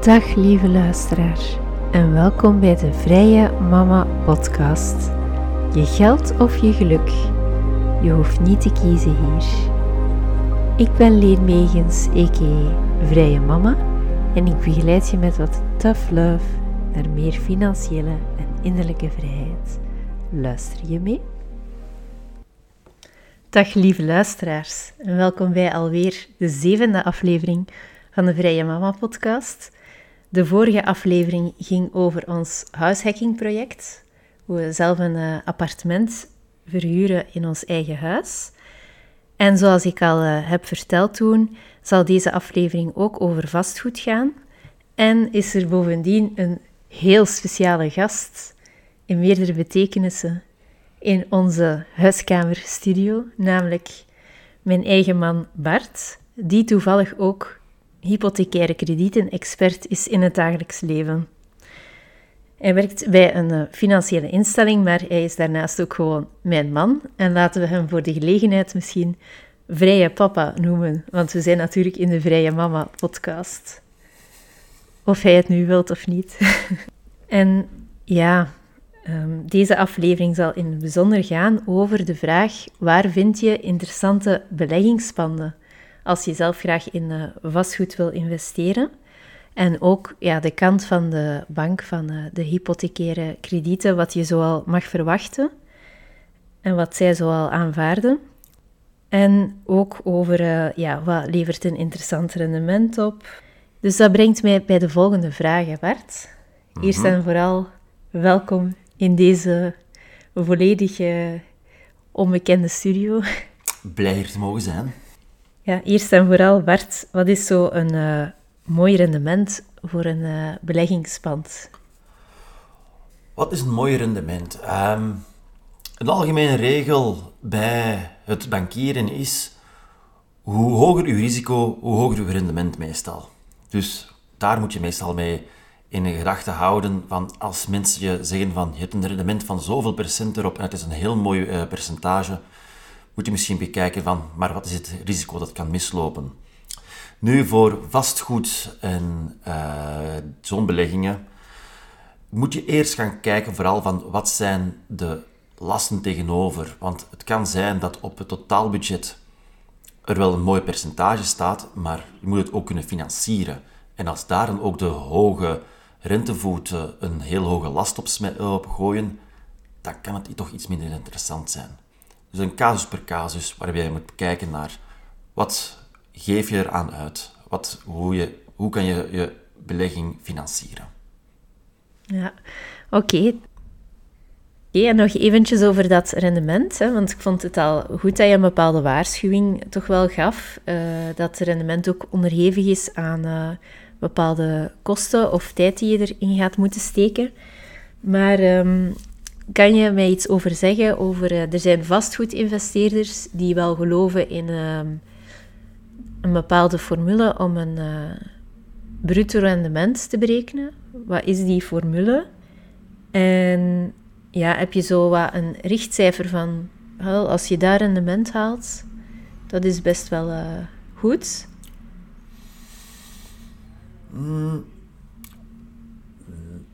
Dag lieve luisteraar en welkom bij de Vrije Mama Podcast. Je geld of je geluk, je hoeft niet te kiezen hier. Ik ben Leen Megens, a.k.a. Vrije Mama en ik begeleid je met wat tough love naar meer financiële en innerlijke vrijheid. Luister je mee? Dag lieve luisteraars en welkom bij alweer de zevende aflevering van de Vrije Mama podcast. De vorige aflevering ging over ons househacking project, hoe we zelf een uh, appartement verhuren in ons eigen huis. En zoals ik al uh, heb verteld toen, zal deze aflevering ook over vastgoed gaan. En is er bovendien een heel speciale gast in meerdere betekenissen in onze huiskamerstudio, namelijk mijn eigen man Bart, die toevallig ook hypothecaire kredieten-expert is in het dagelijks leven. Hij werkt bij een eh, financiële instelling, maar hij is daarnaast ook gewoon mijn man. En laten we hem voor de gelegenheid misschien Vrije Papa noemen, want we zijn natuurlijk in de Vrije Mama podcast. Of hij het nu wilt of niet. en ja, ehm, deze aflevering zal in het bijzonder gaan over de vraag: waar vind je interessante beleggingspanden? Als je zelf graag in uh, vastgoed wil investeren. En ook ja, de kant van de bank, van uh, de hypothecaire kredieten, wat je zoal mag verwachten en wat zij zoal aanvaarden. En ook over uh, ja, wat levert een interessant rendement op. Dus dat brengt mij bij de volgende vragen, Bart. Eerst mhm. en vooral welkom in deze volledig onbekende studio. Blij hier te mogen zijn. Ja, eerst en vooral, Bart, wat is zo een uh, mooi rendement voor een uh, beleggingspand? Wat is een mooi rendement? Um, een algemene regel bij het bankieren is hoe hoger uw risico, hoe hoger uw rendement meestal. Dus daar moet je meestal mee in de gedachte houden van als mensen je zeggen van je hebt een rendement van zoveel procent erop en het is een heel mooi uh, percentage, moet je misschien bekijken van, maar wat is het risico dat kan mislopen? Nu, voor vastgoed en uh, zo'n beleggingen moet je eerst gaan kijken vooral van wat zijn de lasten tegenover. Want het kan zijn dat op het totaalbudget er wel een mooi percentage staat, maar je moet het ook kunnen financieren. En als daar dan ook de hoge rentevoeten een heel hoge last op, op gooien, dan kan het toch iets minder interessant zijn. Dus een casus per casus, waarbij je moet kijken naar wat geef je eraan uit? Wat, hoe, je, hoe kan je je belegging financieren? Ja, oké. en nog eventjes over dat rendement, hè, want ik vond het al goed dat je een bepaalde waarschuwing toch wel gaf, uh, dat het rendement ook onderhevig is aan uh, bepaalde kosten of tijd die je erin gaat moeten steken. Maar um, kan je mij iets over zeggen? Over, uh, er zijn vastgoedinvesteerders die wel geloven in uh, een bepaalde formule om een uh, bruto rendement te berekenen. Wat is die formule? En ja, heb je zo wat een richtcijfer van, als je daar rendement haalt, dat is best wel uh, goed. Mm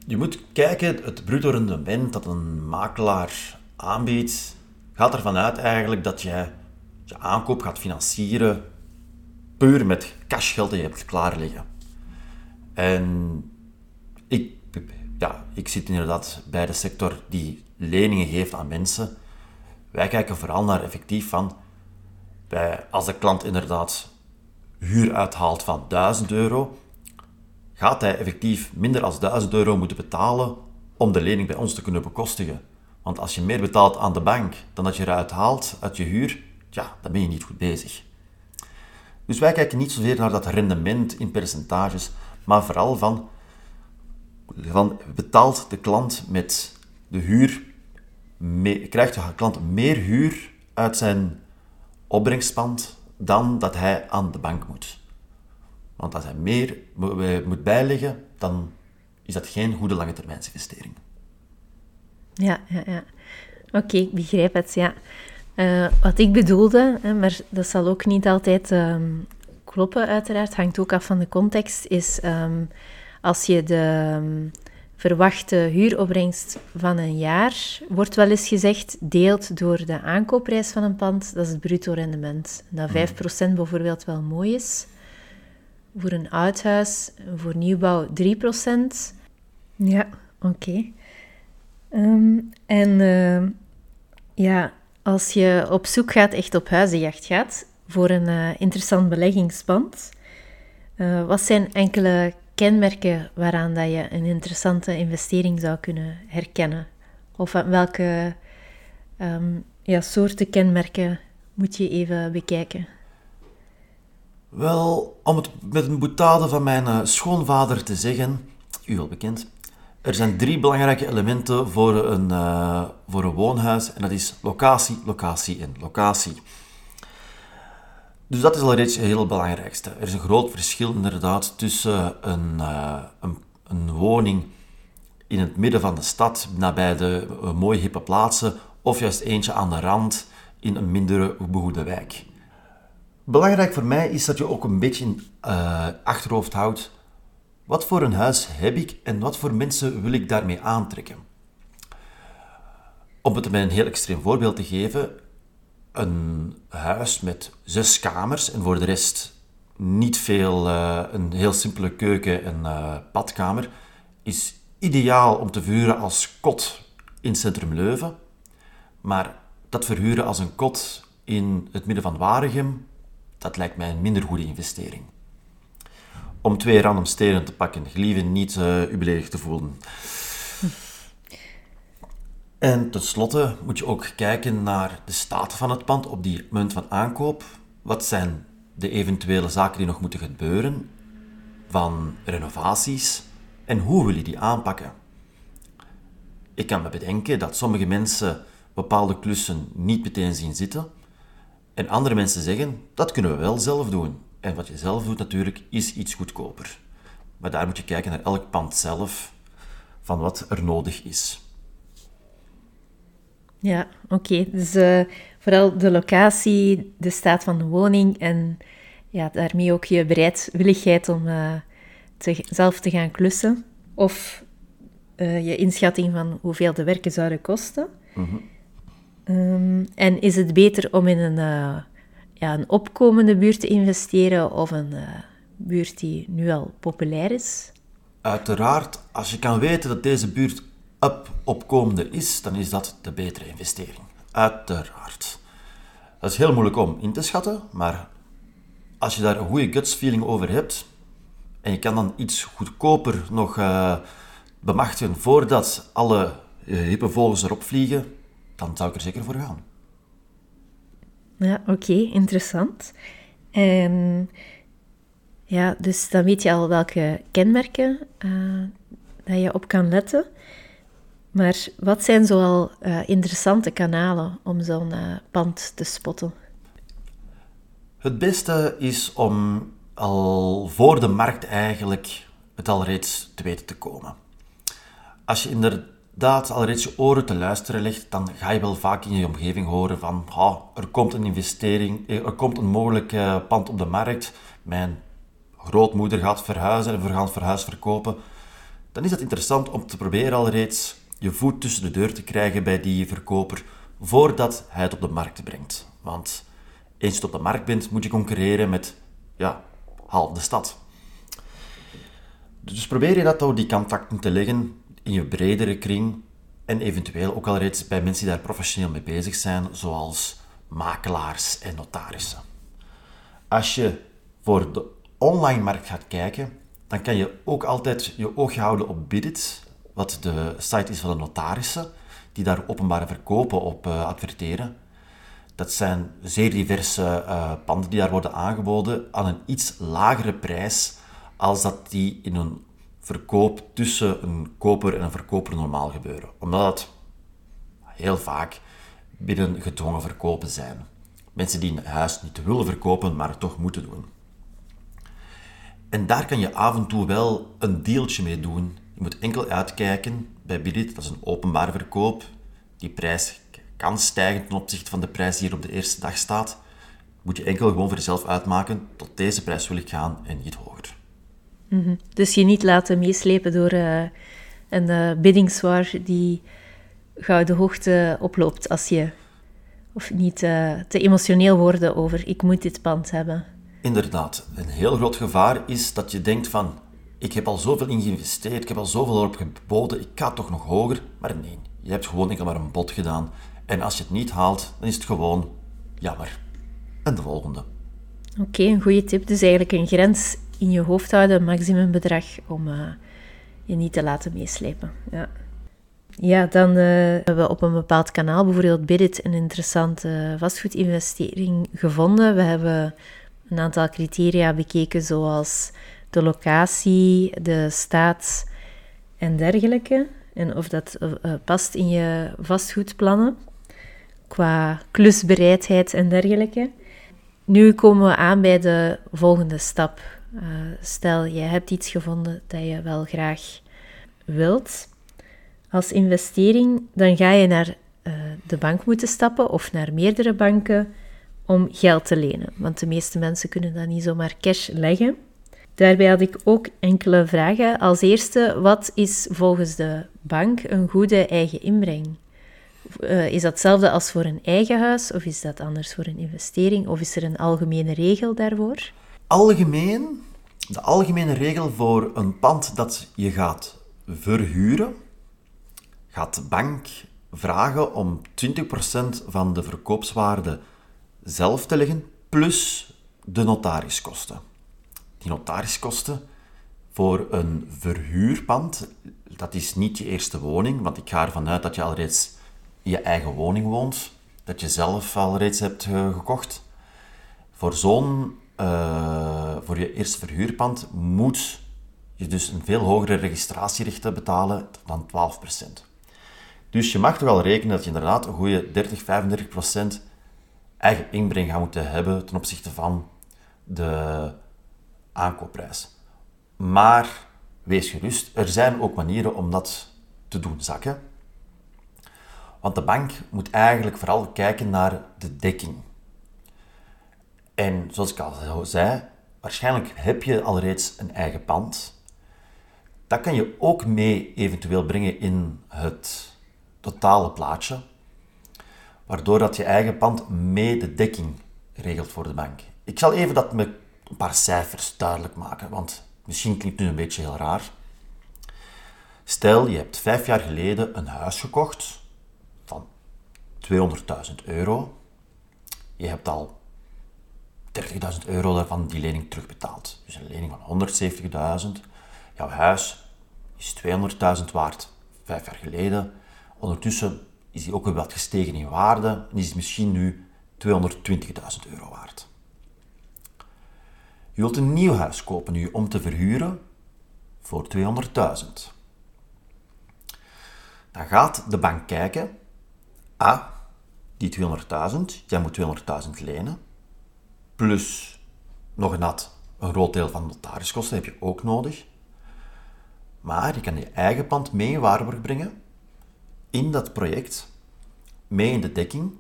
je moet kijken, het bruto rendement dat een makelaar aanbiedt, gaat ervan uit eigenlijk dat jij je aankoop gaat financieren puur met cashgeld dat je hebt klaar liggen. En ik, ja, ik zit inderdaad bij de sector die leningen geeft aan mensen. Wij kijken vooral naar effectief van, bij, als de klant inderdaad huur uithaalt van 1000 euro, gaat hij effectief minder dan 1000 euro moeten betalen om de lening bij ons te kunnen bekostigen. Want als je meer betaalt aan de bank dan dat je eruit haalt uit je huur, ja, dan ben je niet goed bezig. Dus wij kijken niet zozeer naar dat rendement in percentages, maar vooral van, van betaalt de klant met de huur, krijgt de klant meer huur uit zijn opbrengstpand dan dat hij aan de bank moet. Want als hij meer moet bijleggen, dan is dat geen goede lange termijnsinvestering. Ja, ja, ja. Oké, ik begrijp het, ja. Uh, wat ik bedoelde, hè, maar dat zal ook niet altijd um, kloppen, uiteraard, hangt ook af van de context, is um, als je de ehm, verwachte huuropbrengst van een jaar, wordt wel eens gezegd, deelt door de aankoopprijs van een pand, dat is het bruto rendement. Dat 5% bijvoorbeeld wel mooi is. Voor een oud huis, voor nieuwbouw 3%. Ja, oké. Ehm, en uh, ja, als je op zoek gaat, echt op huizenjacht gaat, voor een uh, interessant beleggingspand, uh, wat zijn enkele kenmerken waaraan dat je een interessante investering zou kunnen herkennen? Of welke um, ja, soorten kenmerken moet je even bekijken? Wel, om het met een boetade van mijn uh, schoonvader te zeggen, u wel bekend, er zijn drie belangrijke elementen voor een, uh, voor een woonhuis en dat is locatie, locatie en locatie. Dus dat is al reeds het heel belangrijkste. Er is een groot verschil inderdaad tussen een, uh, een, een, woning in het midden van de stad, nabij de mooie hippe plaatsen, of juist eentje aan de rand in een minder behoede wijk. Belangrijk voor mij is dat je ook een beetje uh, achterhoofd houdt wat voor een huis heb ik en wat voor mensen wil ik daarmee aantrekken? Om het met een heel extreem voorbeeld te geven, een huis met zes kamers en voor de rest niet veel, uh, een heel simpele keuken en uh, badkamer, is ideaal om te verhuren als kot in centrum Leuven. Maar dat verhuren als een kot in het midden van Waregem, dat lijkt mij een minder goede investering om twee random stenen te pakken. Gelieve niet uh, u beledigd te voelen. En tenslotte moet je ook kijken naar de staat van het pand op die moment van aankoop. Wat zijn de eventuele zaken die nog moeten gebeuren van renovaties en hoe wil je die aanpakken? Ik kan me bedenken dat sommige mensen bepaalde klussen niet meteen zien zitten en andere mensen zeggen dat kunnen we wel zelf doen. En wat je zelf doet natuurlijk, is iets goedkoper. Maar daar moet je kijken naar elk pand zelf, van wat er nodig is. Ja, oké. Dus uh, vooral de locatie, de staat van de woning en ja, daarmee ook je bereidwilligheid om uh, te, zelf te gaan klussen. Of uh, je inschatting van hoeveel de werken zouden kosten. Mm -hmm. Um, en is het beter om in een ja, een opkomende buurt te investeren of een uh, buurt die nu al populair is? Uiteraard, als je kan weten dat deze buurt up opkomende is, dan is dat de betere investering. Uiteraard. Dat is heel moeilijk om in te schatten, maar als je daar een goede guts feeling over hebt en je kan dan iets goedkoper nog uh, bemachtigen voordat alle uh, hippe vogels erop vliegen, dan zou ik er zeker voor gaan. Ja, oké, interessant. En ja, dus dan weet je al welke kenmerken uh, dat je op kan letten. Maar wat zijn zoal uh, interessante kanalen om zo'n uh, pand te spotten? Het beste is om al voor de markt eigenlijk het al reeds te weten te komen. Als je inderdaad dat al oren te luisteren ligt, dan ga je wel vaak in je omgeving horen van oh, er komt een investering, er komt een mogelijk pand op de markt, mijn grootmoeder gaat verhuizen en we gaan het verkopen. Dan is het interessant om te proberen al reeds je voet tussen de deur te krijgen bij die verkoper voordat hij het op de markt brengt. Want eens je op de markt bent, moet je concurreren met ja, half de stad. Dus probeer je dat door die contacten te leggen in je bredere kring en eventueel ook al reeds bij mensen die daar professioneel mee bezig zijn, zoals makelaars en notarissen. Als je voor de online markt gaat kijken, dan kan je ook altijd je oog houden op Bidit, wat de site is van de notarissen, die daar openbare verkopen op uh, adverteren. Dat zijn zeer diverse uh, panden die daar worden aangeboden aan een iets lagere prijs als dat die in een verkoop tussen een koper en een verkoper normaal gebeuren. Omdat het heel vaak binnen gedwongen verkopen zijn. Mensen die een huis niet willen verkopen, maar het toch moeten doen. En daar kan je af en toe wel een deeltje mee doen. Je moet enkel uitkijken bij Bidit, dat is een openbare verkoop. Die prijs kan stijgen ten opzichte van de prijs die hier op de eerste dag staat. Moet je enkel gewoon voor jezelf uitmaken, tot deze prijs wil ik gaan en niet hoger. Mhm. Dus je niet laten meeslepen door uh, een uh, die gouden hoogte oploopt als je... Of niet uh, te emotioneel worden over ik moet dit pand hebben. Inderdaad. Een heel groot gevaar is dat je denkt van ik heb al zoveel in geïnvesteerd, ik heb al zoveel erop geboden, ik ga toch nog hoger. Maar nee, je hebt gewoon enkel maar een bod gedaan. En als je het niet haalt, dan is het gewoon jammer. En de volgende. Oké, een goede tip. Dus eigenlijk een grens in je hoofd houden, een maximumbedrag, om uh, je niet te laten meeslepen. Ja. Ja, dan uh, hebben we op een bepaald kanaal, bijvoorbeeld Bidit, een interessante vastgoedinvestering gevonden. We hebben een aantal criteria bekeken, zoals de locatie, de staat en dergelijke. En of dat uh, past in je vastgoedplannen, qua klusbereidheid en dergelijke. Nu komen we aan bij de volgende stap. Uh, stel, je hebt iets gevonden dat je wel graag wilt. Als investering, dan ga je naar uh, de bank moeten stappen of naar meerdere banken om geld te lenen. Want de meeste mensen kunnen dat niet zomaar cash leggen. Daarbij had ik ook enkele vragen. Als eerste, wat is volgens de bank een goede eigen inbreng? Uh, is dat hetzelfde als voor een eigen huis of is dat anders voor een investering? Of is er een algemene regel daarvoor? Algemeen, de algemene regel voor een pand dat je gaat verhuren, gaat de bank vragen om 20% van de verkoopswaarde zelf te leggen, plus de notariskosten. Die notariskosten voor een verhuurpand, dat is niet je eerste woning, want ik ga ervan uit dat je al reeds in je eigen woning woont, dat je zelf al reeds hebt gekocht. Voor zo'n, uh, voor je eerste verhuurpand moet je dus een veel hogere registratierechten betalen dan 12%. Dus je mag toch al rekenen dat je inderdaad een goede 30, 35% eigen inbreng gaat moeten hebben ten opzichte van de aankoopprijs. Maar wees gerust, er zijn ook manieren om dat te doen zakken. Want de bank moet eigenlijk vooral kijken naar de dekking. En zoals ik al zei, waarschijnlijk heb je al reeds een eigen pand. Dat kan je ook mee eventueel brengen in het totale plaatje, waardoor dat je eigen pand mee de dekking regelt voor de bank. Ik zal even dat met een paar cijfers duidelijk maken, want misschien klinkt het nu een beetje heel raar. Stel, je hebt vijf jaar geleden een huis gekocht van 200.000 euro. Je hebt al 30.000 euro daarvan die lening terugbetaald. Dus een lening van 170.000. Jouw huis is 200.000 waard vijf jaar geleden. Ondertussen is die ook weer wat gestegen in waarde en is misschien nu 220.000 euro waard. Je wilt een nieuw huis kopen nu om te verhuren voor 200.000. Dan gaat de bank kijken, ah, die 200.000, jij moet 200.000 lenen, plus nog nat een groot deel van de notariskosten heb je ook nodig. Maar je kan je eigen pand mee in waarborg brengen in dat project, mee in de dekking,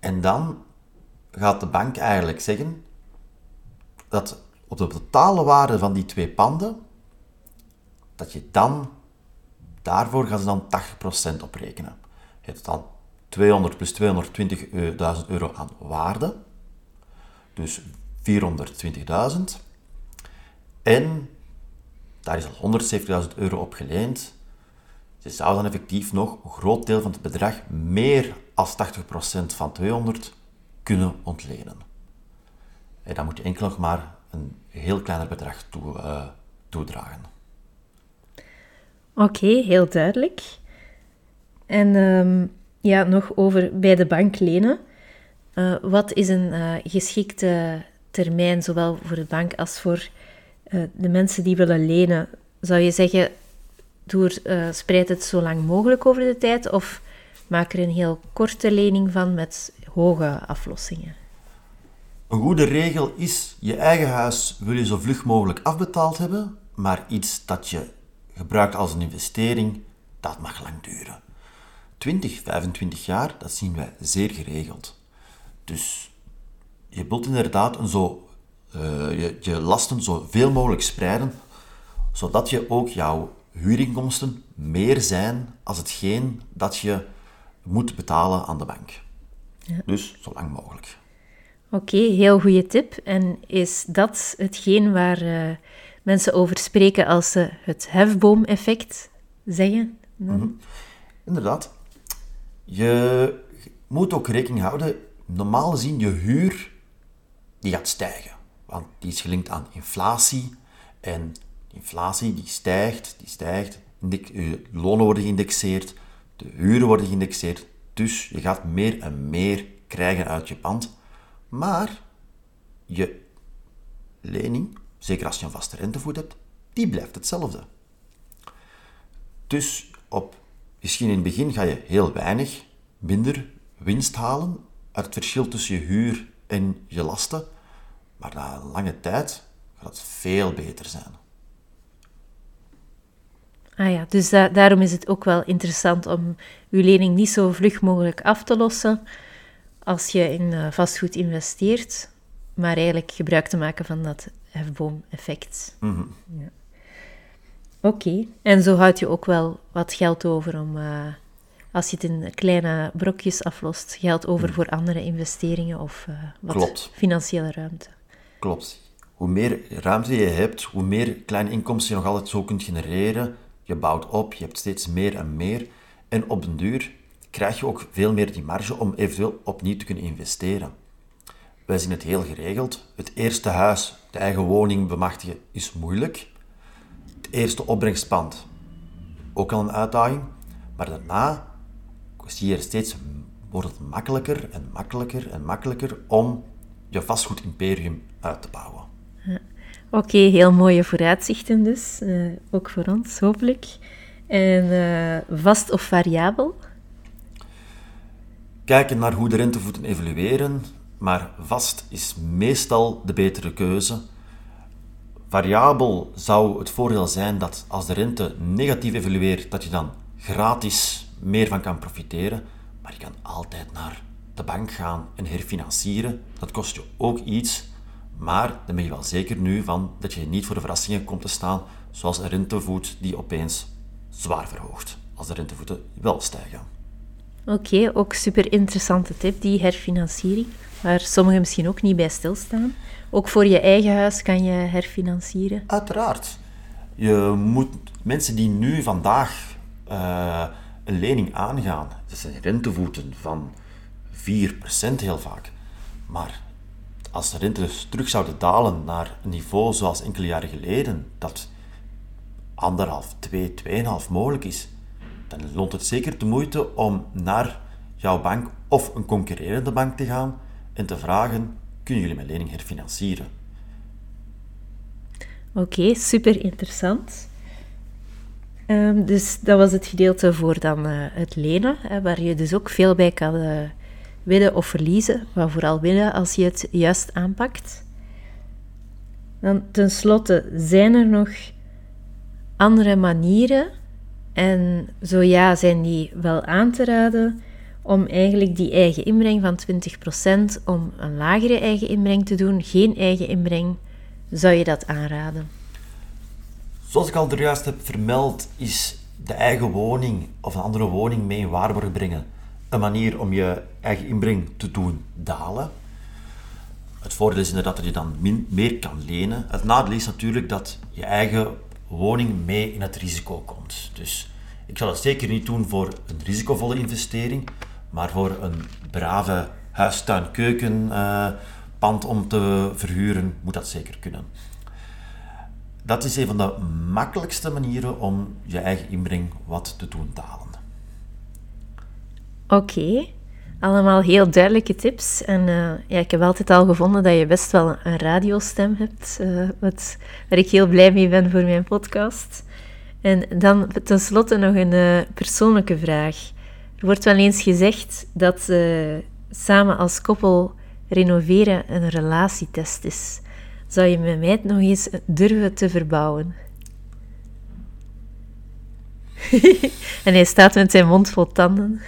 en dan gaat de bank eigenlijk zeggen dat op de totale waarde van die twee panden, dat je dan, daarvoor gaan ze dan 80% oprekenen. Je hebt dan 200 plus 220.000 euro aan waarde, dus 420.000. En daar is al 170.000 euro op geleend. Je zou dan effectief nog een groot deel van het bedrag, meer als 80% van 200, kunnen ontlenen. En dan moet je enkel nog maar een heel kleiner bedrag toe, uh, toedragen. Oké, heel duidelijk. En um, ja, nog over bij de bank lenen. Uh, wat is een uh, geschikte termijn, zowel voor de bank als voor de mensen die willen lenen? Zou je zeggen, doe, spreid het zo lang mogelijk over de tijd of maak er een heel korte lening van met hoge aflossingen? Een goede regel is, je eigen huis wil je zo vlug mogelijk afbetaald hebben, maar iets dat je gebruikt als een investering, dat mag lang duren. 20, 25 jaar, dat zien wij zeer geregeld. Dus je wilt inderdaad een zo, uh, je, je lasten zo veel mogelijk spreiden zodat je ook jouw huurinkomsten meer zijn als hetgeen dat je moet betalen aan de bank. Dus zo lang mogelijk. Oké, heel goede tip. En is dat hetgeen waar uh, mensen over spreken als ze het hefboom-effect zeggen? Mhm. Inderdaad. Je moet ook rekening houden, normaal gezien je huur die gaat stijgen. Want die is gelinkt aan inflatie. En inflatie die stijgt, die stijgt. Je lonen worden geïndexeerd, de huren worden geïndexeerd. Dus je gaat meer en meer krijgen uit je pand. Maar je lening, zeker als je een vaste rentevoet hebt, die blijft hetzelfde. Dus op, misschien in het begin ga je heel weinig, minder winst halen het verschil tussen je huur en je lasten. Maar na een lange tijd gaat het veel beter zijn. Ah ja, dus daarom is het ook wel interessant om je lening niet zo vlug mogelijk af te lossen als je in uh, vastgoed investeert, maar eigenlijk gebruik te maken van dat hefboom-effect. Mhm. ja. Oké, en zo houd je ook wel wat geld over om, uh, als je het in kleine brokjes aflost, geld over mhm. voor andere investeringen of uh, wat Klopt. financiële ruimte. Klopt. Hoe meer ruimte je hebt, hoe meer kleine inkomsten je nog altijd zo kunt genereren. Je bouwt op, je hebt steeds meer en meer. En op den duur krijg je ook veel meer die marge om eventueel opnieuw te kunnen investeren. Wij zien het heel geregeld. Het eerste huis, de eigen woning bemachtigen, is moeilijk. Het eerste opbrengstpand, ook al een uitdaging. Maar daarna zie je er steeds wordt het makkelijker en makkelijker en makkelijker om je vastgoedimperium uit te bouwen. Oké, heel mooie vooruitzichten dus, uh, ook voor ons hopelijk. En uh, vast of variabel? Kijken naar hoe de rentevoeten evolueren, maar vast is meestal de betere keuze. Variabel zou het voordeel zijn dat als de rente negatief evolueert, dat je dan gratis meer van kan profiteren, maar je kan altijd naar de bank gaan en herfinancieren. Dat kost je ook iets, maar dan ben je wel zeker nu van dat je niet voor de verrassingen komt te staan, zoals een rentevoet die opeens zwaar verhoogt, als de rentevoeten wel stijgen. Oké, ook super interessante tip, die herfinanciering, waar sommigen misschien ook niet bij stilstaan. Ook voor je eigen huis kan je herfinancieren. Uiteraard. Je moet mensen die nu vandaag uh, een lening aangaan, dat zijn rentevoeten van 4% heel vaak. Maar als de rente dus terug zouden dalen naar een niveau zoals enkele jaren geleden, dat anderhalf, twee, tweeënhalf mogelijk is, dan loont het zeker de moeite om naar jouw bank of een concurrerende bank te gaan en te vragen: kunnen jullie mijn lening herfinancieren? Oké, super interessant. Um, dus dat was het gedeelte voor dan uh, het lenen, hè, waar je dus ook veel bij kan uh, winnen of verliezen, maar vooral winnen als je het juist aanpakt. Dan tenslotte, zijn er nog andere manieren, en zo ja, zijn die wel aan te raden, om eigenlijk die eigen inbreng van 20% om een lagere eigen inbreng te doen, geen eigen inbreng, zou je dat aanraden? Zoals ik al juist heb vermeld, is de eigen woning of een andere woning mee in waarborg brengen een manier om je eigen inbreng te doen dalen. Het voordeel is inderdaad dat je dan meer kan lenen. Het nadeel is natuurlijk dat je eigen woning mee in het risico komt. Dus ik zal het zeker niet doen voor een risicovolle investering, maar voor een brave huistuin-keukenpand uh, om te verhuren moet dat zeker kunnen. Dat is een van de makkelijkste manieren om je eigen inbreng wat te doen dalen. Oké, allemaal heel duidelijke tips. En uh, ja, ik heb altijd al gevonden dat je best wel een radiostem hebt, uh, wat, waar ik heel blij mee ben voor mijn podcast. En dan tenslotte nog een uh, persoonlijke vraag. Er wordt wel eens gezegd dat samen als koppel renoveren een relatietest is. Zou je met mij het nog eens durven te verbouwen? en hij staat met zijn mond vol tanden.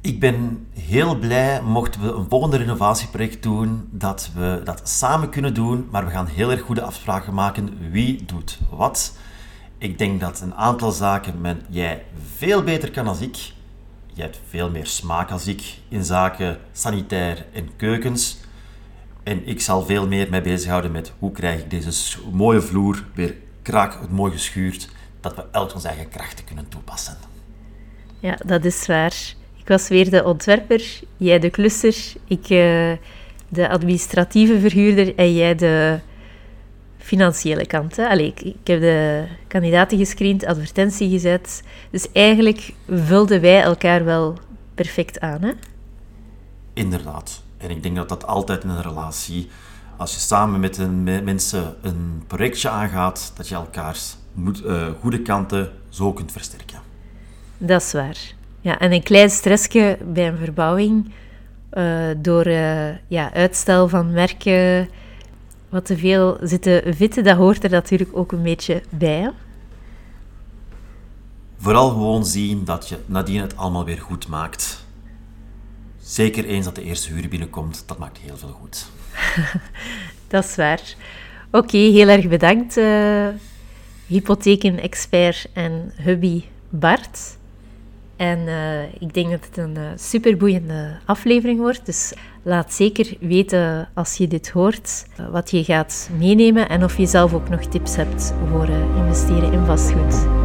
Ik ben heel blij mochten we een volgende renovatieproject doen, dat we dat samen kunnen doen, maar we gaan heel erg goede afspraken maken wie doet wat. Ik denk dat een aantal zaken men, jij veel beter kan als ik. Jij hebt veel meer smaak als ik in zaken sanitair en keukens. En ik zal veel meer mij bezighouden met hoe krijg ik deze mooie vloer weer kraak, mooi geschuurd, dat we elk onze eigen krachten kunnen toepassen. Ja, dat is waar. Ik was weer de ontwerper, jij de klusser, ik uh, de administratieve verhuurder en jij de financiële kant. Hè? Allee, ik, ik, heb de kandidaten gescreend, advertentie gezet. Dus eigenlijk vulden wij elkaar wel perfect aan. Hè? Inderdaad. En ik denk dat dat altijd in een relatie, als je samen met, een, met mensen een projectje aangaat, dat je elkaars moet, uh, goede kanten zo kunt versterken. Dat is waar. Ja, en een klein stressje bij een verbouwing uh, door uh, ja, uitstel van merken, wat te veel zitten vitten, dat hoort er natuurlijk ook een beetje bij. Vooral gewoon zien dat je nadien het allemaal weer goed maakt. Zeker eens dat de eerste huur binnenkomt, dat maakt heel veel goed. dat is waar. Oké, heel erg bedankt, uh, hypotheken-expert en hubby Bart. En uh, ik denk dat het een uh, superboeiende aflevering wordt. Dus laat zeker weten als je dit hoort, uh, wat je gaat meenemen en of je zelf ook nog tips hebt voor investeren in vastgoed.